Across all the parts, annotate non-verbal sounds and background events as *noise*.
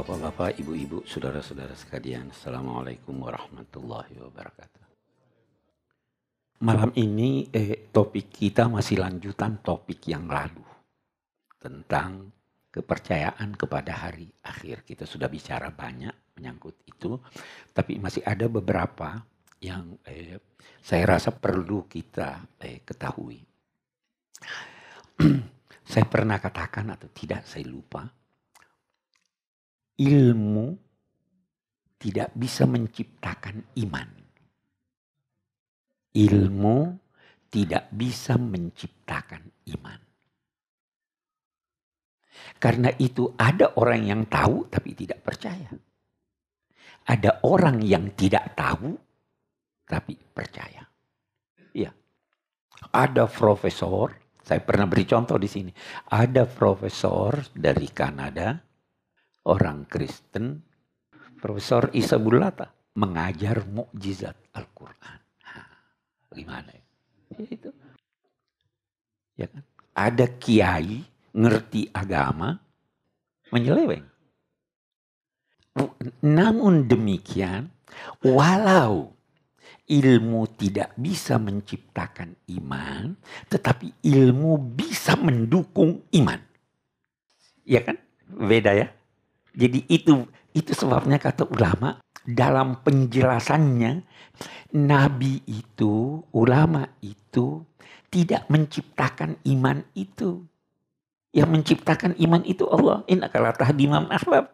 Bapak-bapak, ibu-ibu, saudara-saudara sekalian, Assalamualaikum warahmatullahi wabarakatuh. Malam ini eh, topik kita masih lanjutan topik yang lalu tentang kepercayaan kepada hari akhir. Kita sudah bicara banyak menyangkut itu, tapi masih ada beberapa yang eh, saya rasa perlu kita eh, ketahui. *clears throat* saya pernah katakan atau tidak, saya lupa ilmu tidak bisa menciptakan iman. Ilmu tidak bisa menciptakan iman. Karena itu ada orang yang tahu tapi tidak percaya. Ada orang yang tidak tahu tapi percaya. Iya. Ada profesor, saya pernah beri contoh di sini. Ada profesor dari Kanada orang Kristen, Profesor Isa Bulata mengajar mukjizat Al-Quran. bagaimana ya? ya? Itu. Ya kan? Ada kiai ngerti agama menyeleweng. Namun demikian, walau ilmu tidak bisa menciptakan iman, tetapi ilmu bisa mendukung iman. Ya kan? Beda ya? Jadi itu itu sebabnya kata ulama dalam penjelasannya nabi itu, ulama itu tidak menciptakan iman itu. Yang menciptakan iman itu Allah. Inna kala tahdimam ahbab.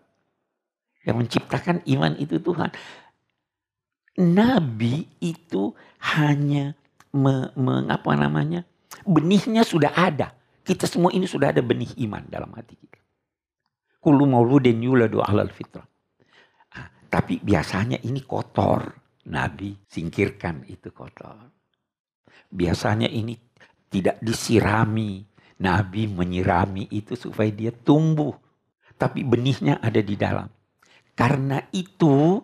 Yang menciptakan iman itu Tuhan. Nabi itu hanya me, mengapa namanya? Benihnya sudah ada. Kita semua ini sudah ada benih iman dalam hati kita. Kullu mauludin yuladu alal fitrah. Ah, tapi biasanya ini kotor. Nabi singkirkan itu kotor. Biasanya ini tidak disirami. Nabi menyirami itu supaya dia tumbuh. Tapi benihnya ada di dalam. Karena itu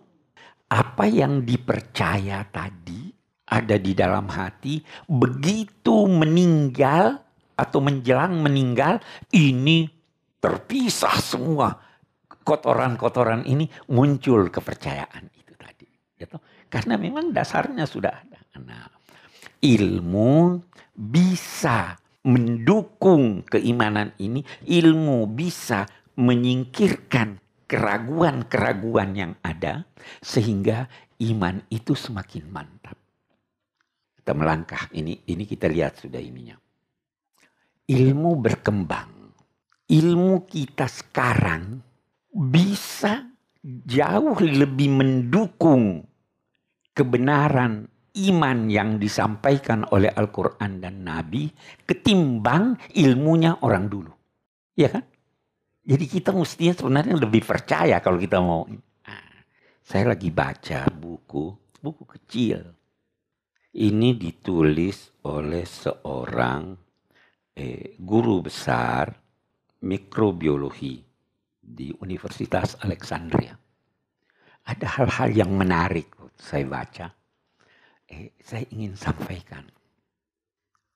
apa yang dipercaya tadi ada di dalam hati. Begitu meninggal atau menjelang meninggal ini terpisah semua kotoran-kotoran ini muncul kepercayaan itu tadi. Gitu. Karena memang dasarnya sudah ada. Nah, ilmu bisa mendukung keimanan ini, ilmu bisa menyingkirkan keraguan-keraguan yang ada sehingga iman itu semakin mantap. Kita melangkah ini ini kita lihat sudah ininya. Ilmu berkembang ilmu kita sekarang bisa jauh lebih mendukung kebenaran iman yang disampaikan oleh Al-Quran dan Nabi ketimbang ilmunya orang dulu. Ya kan? Jadi kita mestinya sebenarnya lebih percaya kalau kita mau. Nah, saya lagi baca buku, buku kecil. Ini ditulis oleh seorang eh, guru besar mikrobiologi di Universitas Alexandria. Ada hal-hal yang menarik saya baca. Eh, saya ingin sampaikan.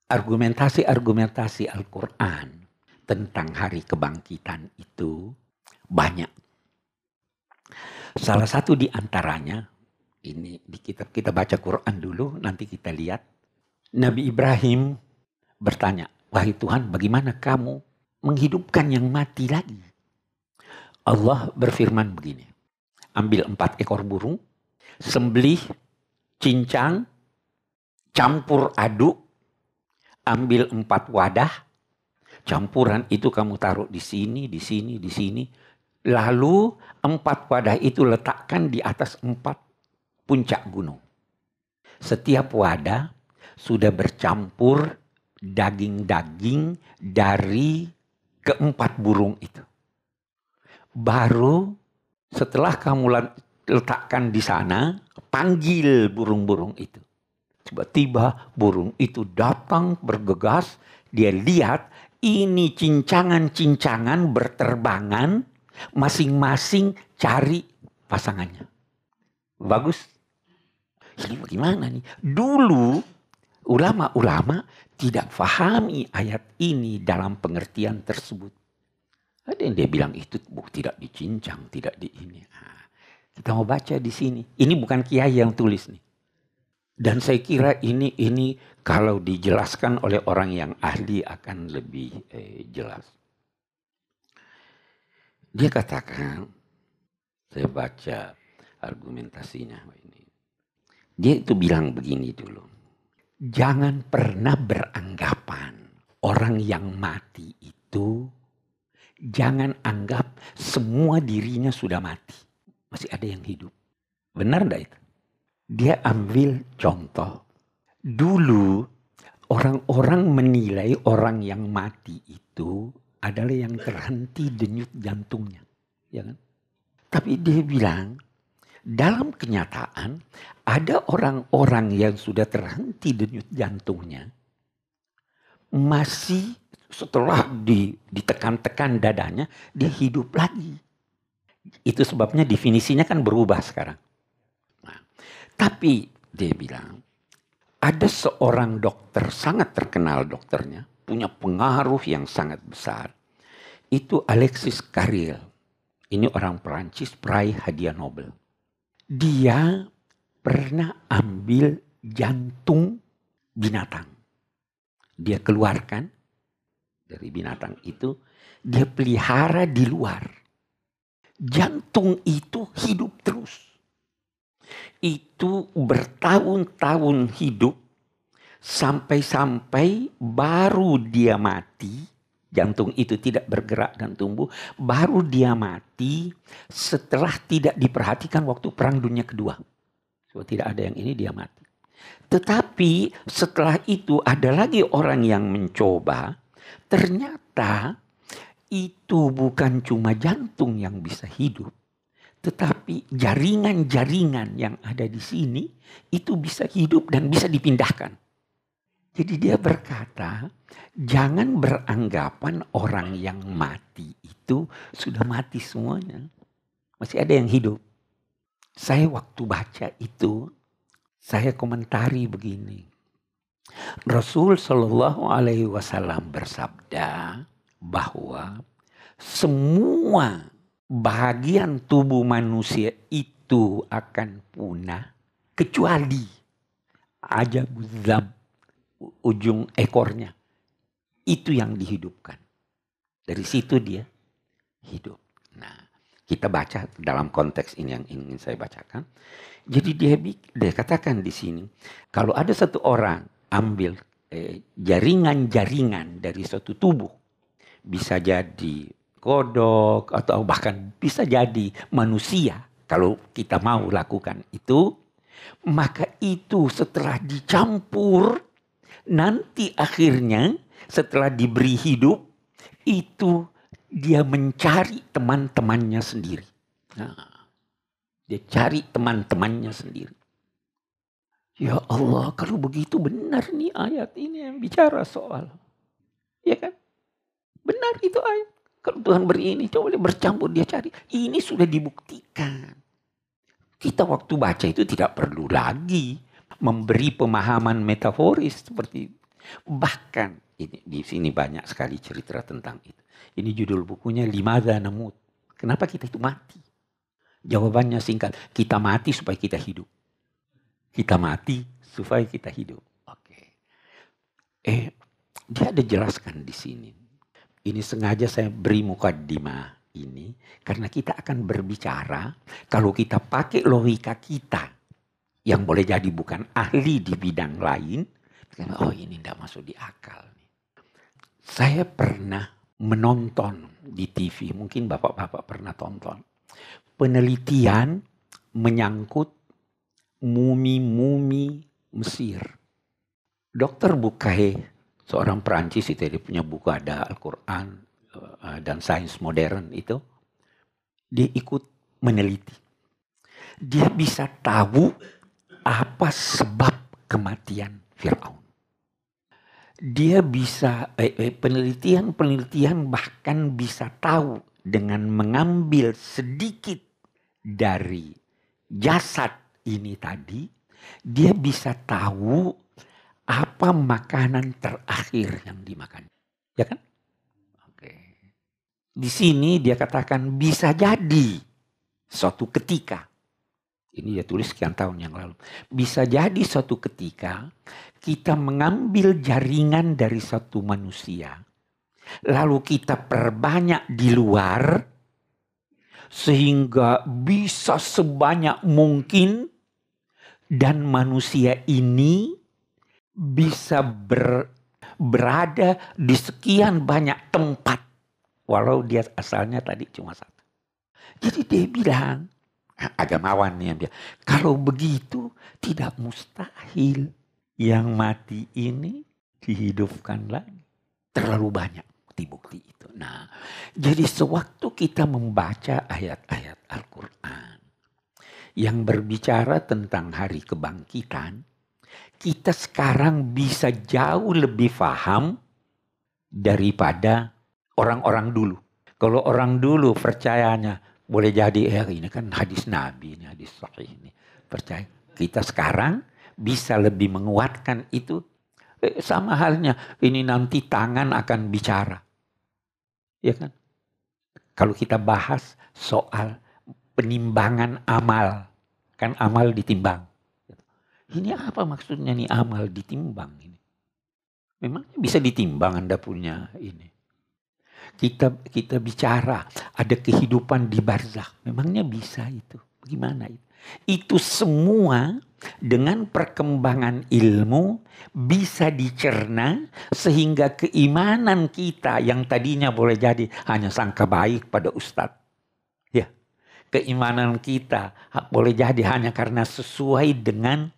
Argumentasi-argumentasi Al-Quran tentang hari kebangkitan itu banyak. Salah satu di antaranya, ini di kitab kita baca Quran dulu, nanti kita lihat. Nabi Ibrahim bertanya, wahai Tuhan bagaimana kamu menghidupkan yang mati lagi. Allah berfirman begini. Ambil empat ekor burung, sembelih, cincang, campur aduk, ambil empat wadah, campuran itu kamu taruh di sini, di sini, di sini. Lalu empat wadah itu letakkan di atas empat puncak gunung. Setiap wadah sudah bercampur daging-daging dari keempat burung itu. Baru setelah kamu letakkan di sana, panggil burung-burung itu. Tiba-tiba burung itu datang bergegas, dia lihat ini cincangan-cincangan berterbangan, masing-masing cari pasangannya. Bagus. Ini bagaimana nih? Dulu ulama-ulama tidak fahami ayat ini dalam pengertian tersebut. Ada yang dia bilang itu bu, tidak dicincang, tidak di ini. Nah, kita mau baca di sini. Ini bukan kiai yang tulis nih. Dan saya kira ini ini kalau dijelaskan oleh orang yang ahli akan lebih eh, jelas. Dia katakan, saya baca argumentasinya. Dia itu bilang begini dulu. Jangan pernah beranggapan orang yang mati itu jangan anggap semua dirinya sudah mati. Masih ada yang hidup. Benar enggak itu? Dia ambil contoh. Dulu orang-orang menilai orang yang mati itu adalah yang terhenti denyut jantungnya. Ya kan? Tapi dia bilang, dalam kenyataan ada orang-orang yang sudah terhenti denyut jantungnya masih setelah di, ditekan-tekan dadanya, dia hidup lagi. Itu sebabnya definisinya kan berubah sekarang. Nah, tapi dia bilang, ada seorang dokter, sangat terkenal dokternya, punya pengaruh yang sangat besar. Itu Alexis Carrel. Ini orang Perancis, peraih hadiah Nobel. Dia pernah ambil jantung binatang. Dia keluarkan, dari binatang itu dia pelihara di luar. Jantung itu hidup terus. Itu bertahun-tahun hidup sampai-sampai baru dia mati. Jantung itu tidak bergerak dan tumbuh. Baru dia mati setelah tidak diperhatikan waktu Perang Dunia Kedua. So, tidak ada yang ini dia mati. Tetapi setelah itu ada lagi orang yang mencoba Ternyata itu bukan cuma jantung yang bisa hidup, tetapi jaringan-jaringan yang ada di sini itu bisa hidup dan bisa dipindahkan. Jadi dia berkata, jangan beranggapan orang yang mati itu sudah mati semuanya. Masih ada yang hidup. Saya waktu baca itu, saya komentari begini. Rasul Shallallahu Alaihi Wasallam bersabda bahwa semua bagian tubuh manusia itu akan punah kecuali aja zam ujung ekornya itu yang dihidupkan dari situ dia hidup. Nah kita baca dalam konteks ini yang ingin saya bacakan. Jadi dia, dia katakan di sini kalau ada satu orang ambil eh, jaringan-jaringan dari suatu tubuh. Bisa jadi kodok atau bahkan bisa jadi manusia kalau kita mau lakukan itu. Maka itu setelah dicampur nanti akhirnya setelah diberi hidup itu dia mencari teman-temannya sendiri. Nah, dia cari teman-temannya sendiri. Ya Allah, kalau begitu benar nih ayat ini yang bicara soal. Ya kan? Benar itu ayat. Kalau Tuhan beri ini, coba dia bercampur, dia cari. Ini sudah dibuktikan. Kita waktu baca itu tidak perlu lagi memberi pemahaman metaforis seperti itu. Bahkan ini di sini banyak sekali cerita tentang itu. Ini judul bukunya Limadha Namut. Kenapa kita itu mati? Jawabannya singkat, kita mati supaya kita hidup kita mati supaya kita hidup. Oke. Eh, dia ada jelaskan di sini. Ini sengaja saya beri muka dima ini karena kita akan berbicara kalau kita pakai logika kita yang boleh jadi bukan ahli di bidang lain. Oh ini tidak masuk di akal. Saya pernah menonton di TV, mungkin bapak-bapak pernah tonton. Penelitian menyangkut mumi-mumi Mesir. Dokter Bukai, seorang Perancis itu dia punya buku ada Al-Quran eh, dan sains modern itu. Dia ikut meneliti. Dia bisa tahu apa sebab kematian Fir'aun. Dia bisa, eh, eh, penelitian-penelitian bahkan bisa tahu dengan mengambil sedikit dari jasad ini tadi, dia bisa tahu apa makanan terakhir yang dimakan. Ya kan? Oke. Di sini dia katakan bisa jadi suatu ketika. Ini dia tulis sekian tahun yang lalu. Bisa jadi suatu ketika kita mengambil jaringan dari satu manusia. Lalu kita perbanyak di luar. Sehingga bisa sebanyak mungkin. Dan manusia ini bisa ber, berada di sekian banyak tempat Walau dia asalnya tadi cuma satu. Jadi dia bilang, agamawan yang bilang, kalau begitu tidak mustahil yang mati ini dihidupkan lagi. Terlalu banyak bukti-bukti itu. Nah, jadi sewaktu kita membaca ayat-ayat Al-Quran yang berbicara tentang hari kebangkitan, kita sekarang bisa jauh lebih paham daripada orang-orang dulu. Kalau orang dulu percayanya boleh jadi ya ini kan hadis Nabi ini hadis sahih ini. Percaya? Kita sekarang bisa lebih menguatkan itu eh, sama halnya ini nanti tangan akan bicara. Ya kan? Kalau kita bahas soal penimbangan amal kan amal ditimbang. Ini apa maksudnya nih amal ditimbang ini? Memang bisa ditimbang anda punya ini kita kita bicara ada kehidupan di barzakh. Memangnya bisa itu? Gimana itu? Itu semua dengan perkembangan ilmu bisa dicerna sehingga keimanan kita yang tadinya boleh jadi hanya sangka baik pada ustadz. Ya, keimanan kita boleh jadi hanya karena sesuai dengan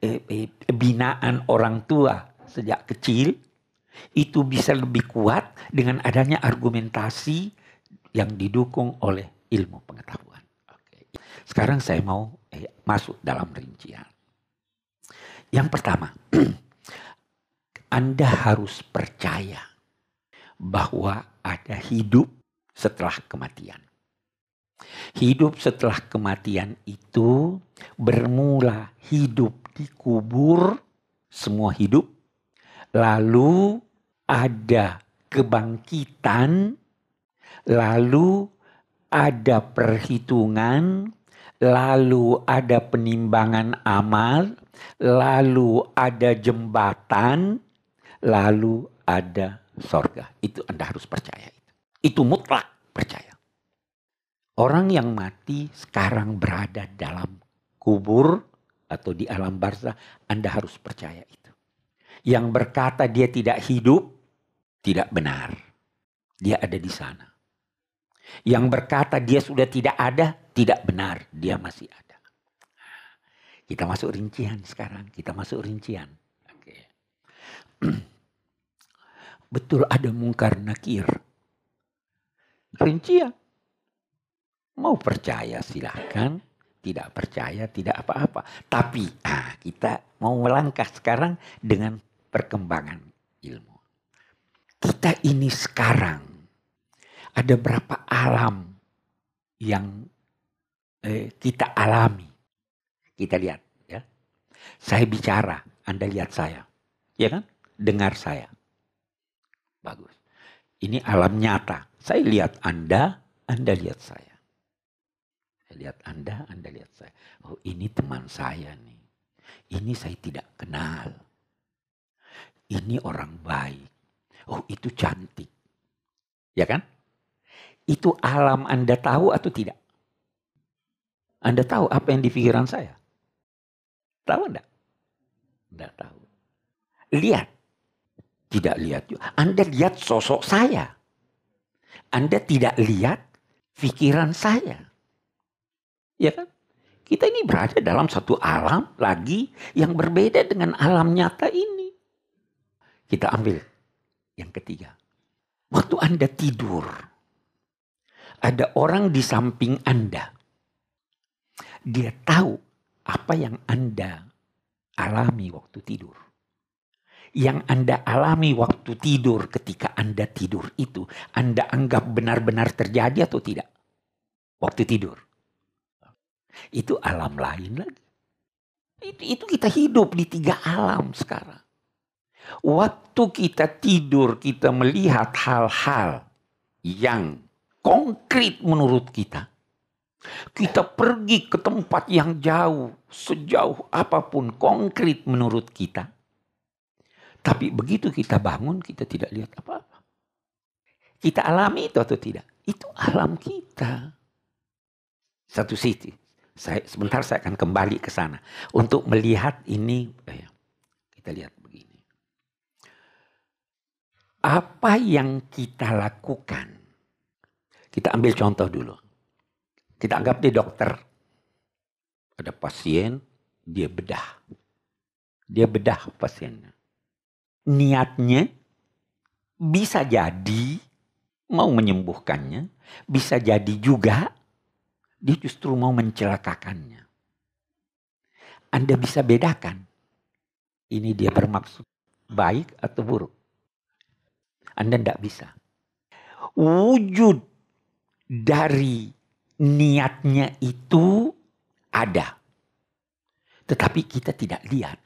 eh, eh, binaan orang tua sejak kecil itu bisa lebih kuat dengan adanya argumentasi yang didukung oleh ilmu pengetahuan. Oke. Sekarang saya mau eh, masuk dalam rincian. Yang pertama, *clears throat* Anda harus percaya bahwa ada hidup setelah kematian. Hidup setelah kematian itu bermula hidup di kubur, semua hidup, lalu ada kebangkitan, lalu ada perhitungan, lalu ada penimbangan amal, lalu ada jembatan, lalu ada sorga. Itu Anda harus percaya. Itu mutlak percaya. Orang yang mati sekarang berada dalam kubur atau di alam barzah, Anda harus percaya itu. Yang berkata dia tidak hidup, tidak benar. Dia ada di sana. Yang berkata dia sudah tidak ada, tidak benar. Dia masih ada. Kita masuk rincian sekarang. Kita masuk rincian. Oke. *clears throat* Betul ada mungkar nakir. Rincian. Mau percaya silahkan. Tidak percaya tidak apa-apa. Tapi ah, kita mau melangkah sekarang dengan perkembangan ilmu kita ini sekarang ada berapa alam yang eh, kita alami. Kita lihat ya. Saya bicara, Anda lihat saya. Ya kan? Dengar saya. Bagus. Ini alam nyata. Saya lihat Anda, Anda lihat saya. Saya lihat Anda, Anda lihat saya. Oh ini teman saya nih. Ini saya tidak kenal. Ini orang baik Oh itu cantik. Ya kan? Itu alam Anda tahu atau tidak? Anda tahu apa yang di pikiran saya? Tahu enggak? Enggak tahu. Lihat. Tidak lihat. Anda lihat sosok saya. Anda tidak lihat pikiran saya. Ya kan? Kita ini berada dalam satu alam lagi yang berbeda dengan alam nyata ini. Kita ambil yang ketiga, waktu Anda tidur, ada orang di samping Anda. Dia tahu apa yang Anda alami waktu tidur. Yang Anda alami waktu tidur ketika Anda tidur itu, Anda anggap benar-benar terjadi atau tidak? Waktu tidur. Itu alam lain lagi. Itu, kita hidup di tiga alam sekarang. Waktu kita tidur, kita melihat hal-hal yang konkret menurut kita. Kita pergi ke tempat yang jauh, sejauh apa pun konkret menurut kita. Tapi begitu kita bangun, kita tidak lihat apa-apa. Kita alami itu atau tidak? Itu alam kita. Satu sisi. Saya, sebentar saya akan kembali ke sana. Untuk melihat ini, eh, kita lihat. Apa yang kita lakukan? Kita ambil contoh dulu. Kita anggap dia dokter. Ada pasien, dia bedah. Dia bedah pasiennya. Niatnya bisa jadi mau menyembuhkannya, bisa jadi juga dia justru mau mencelakakannya. Anda bisa bedakan. Ini dia bermaksud baik atau buruk. Anda tidak bisa. Wujud dari niatnya itu ada. Tetapi kita tidak lihat.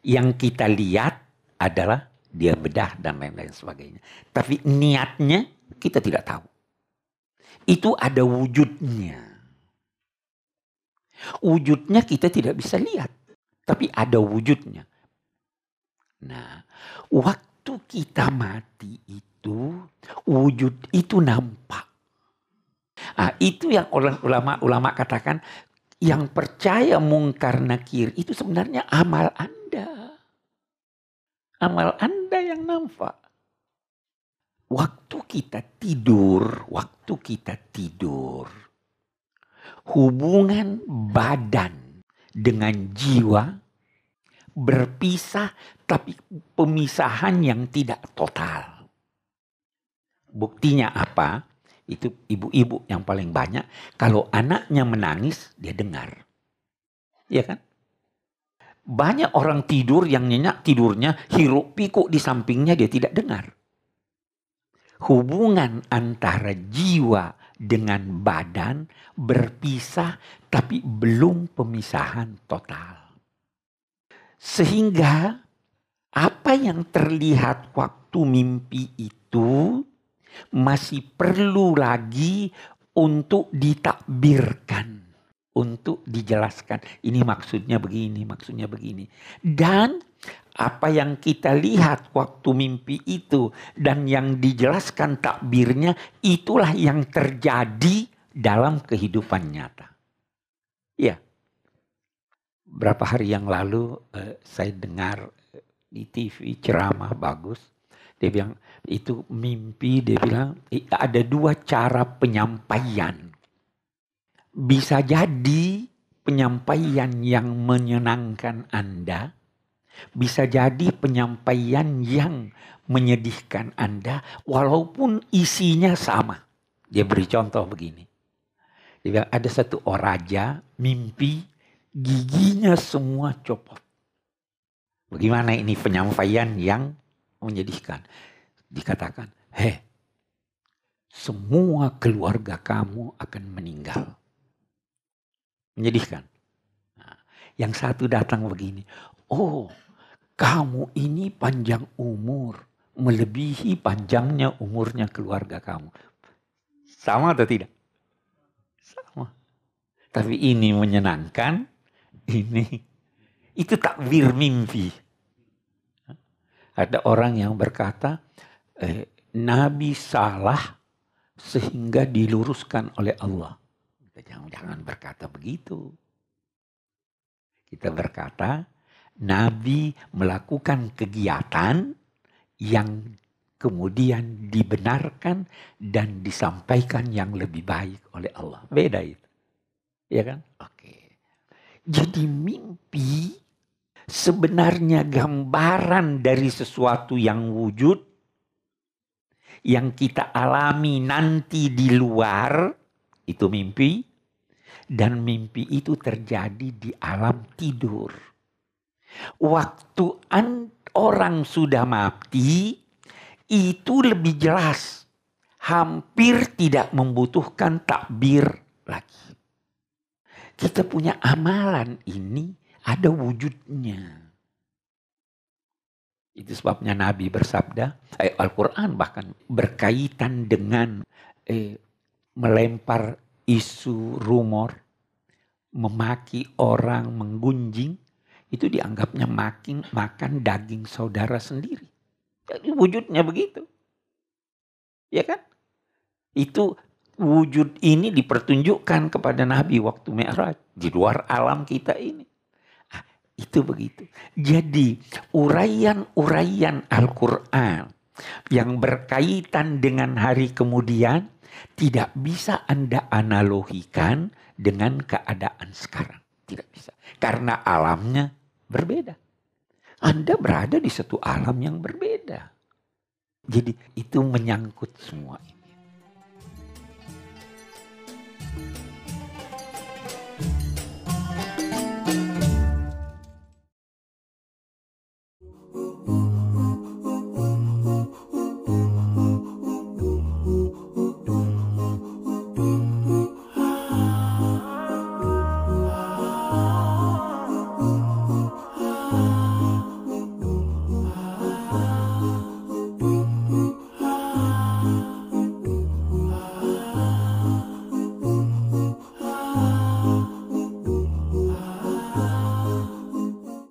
Yang kita lihat adalah dia bedah dan lain-lain sebagainya. Tapi niatnya kita tidak tahu. Itu ada wujudnya. Wujudnya kita tidak bisa lihat. Tapi ada wujudnya. Nah, waktu kita mati itu, wujud itu nampak. Nah, itu yang ulama-ulama katakan yang percaya mungkar nakir itu sebenarnya amal Anda. Amal Anda yang nampak. Waktu kita tidur, waktu kita tidur, hubungan badan dengan jiwa berpisah tapi pemisahan yang tidak total. Buktinya apa? itu ibu-ibu yang paling banyak. Kalau anaknya menangis, dia dengar. Iya kan? Banyak orang tidur yang nyenyak tidurnya, hiruk pikuk di sampingnya dia tidak dengar. Hubungan antara jiwa dengan badan berpisah tapi belum pemisahan total. Sehingga apa yang terlihat waktu mimpi itu masih perlu lagi untuk ditakbirkan, untuk dijelaskan. Ini maksudnya begini, maksudnya begini. Dan apa yang kita lihat waktu mimpi itu dan yang dijelaskan takbirnya itulah yang terjadi dalam kehidupan nyata. Ya. Berapa hari yang lalu eh, saya dengar di TV ceramah bagus. Dia bilang itu mimpi dia bilang ada dua cara penyampaian. Bisa jadi penyampaian yang menyenangkan Anda, bisa jadi penyampaian yang menyedihkan Anda walaupun isinya sama. Dia beri contoh begini. Dia bilang ada satu raja mimpi giginya semua copot. Bagaimana ini penyampaian yang menyedihkan? dikatakan, heh, semua keluarga kamu akan meninggal. Menyedihkan. Nah, yang satu datang begini, oh kamu ini panjang umur, melebihi panjangnya umurnya keluarga kamu. Sama atau tidak? Sama. Tapi ini menyenangkan, ini itu takbir mimpi. Ada orang yang berkata, eh, Nabi salah sehingga diluruskan oleh Allah. Jangan, jangan berkata begitu. Kita berkata Nabi melakukan kegiatan yang kemudian dibenarkan dan disampaikan yang lebih baik oleh Allah. Beda itu. Ya kan? Oke. Jadi mimpi sebenarnya gambaran dari sesuatu yang wujud yang kita alami nanti di luar itu mimpi dan mimpi itu terjadi di alam tidur. Waktu orang sudah mati itu lebih jelas. Hampir tidak membutuhkan takbir lagi. Kita punya amalan ini ada wujudnya. Itu sebabnya Nabi bersabda, eh, Al-Quran bahkan berkaitan dengan eh, melempar isu rumor, memaki orang, menggunjing, itu dianggapnya makin makan daging saudara sendiri. Jadi wujudnya begitu. Ya kan? Itu wujud ini dipertunjukkan kepada Nabi waktu Mi'raj di luar alam kita ini. Ah, itu begitu. Jadi uraian-uraian Al-Qur'an yang berkaitan dengan hari kemudian tidak bisa Anda analogikan dengan keadaan sekarang. Tidak bisa. Karena alamnya berbeda. Anda berada di satu alam yang berbeda. Jadi itu menyangkut semua ini.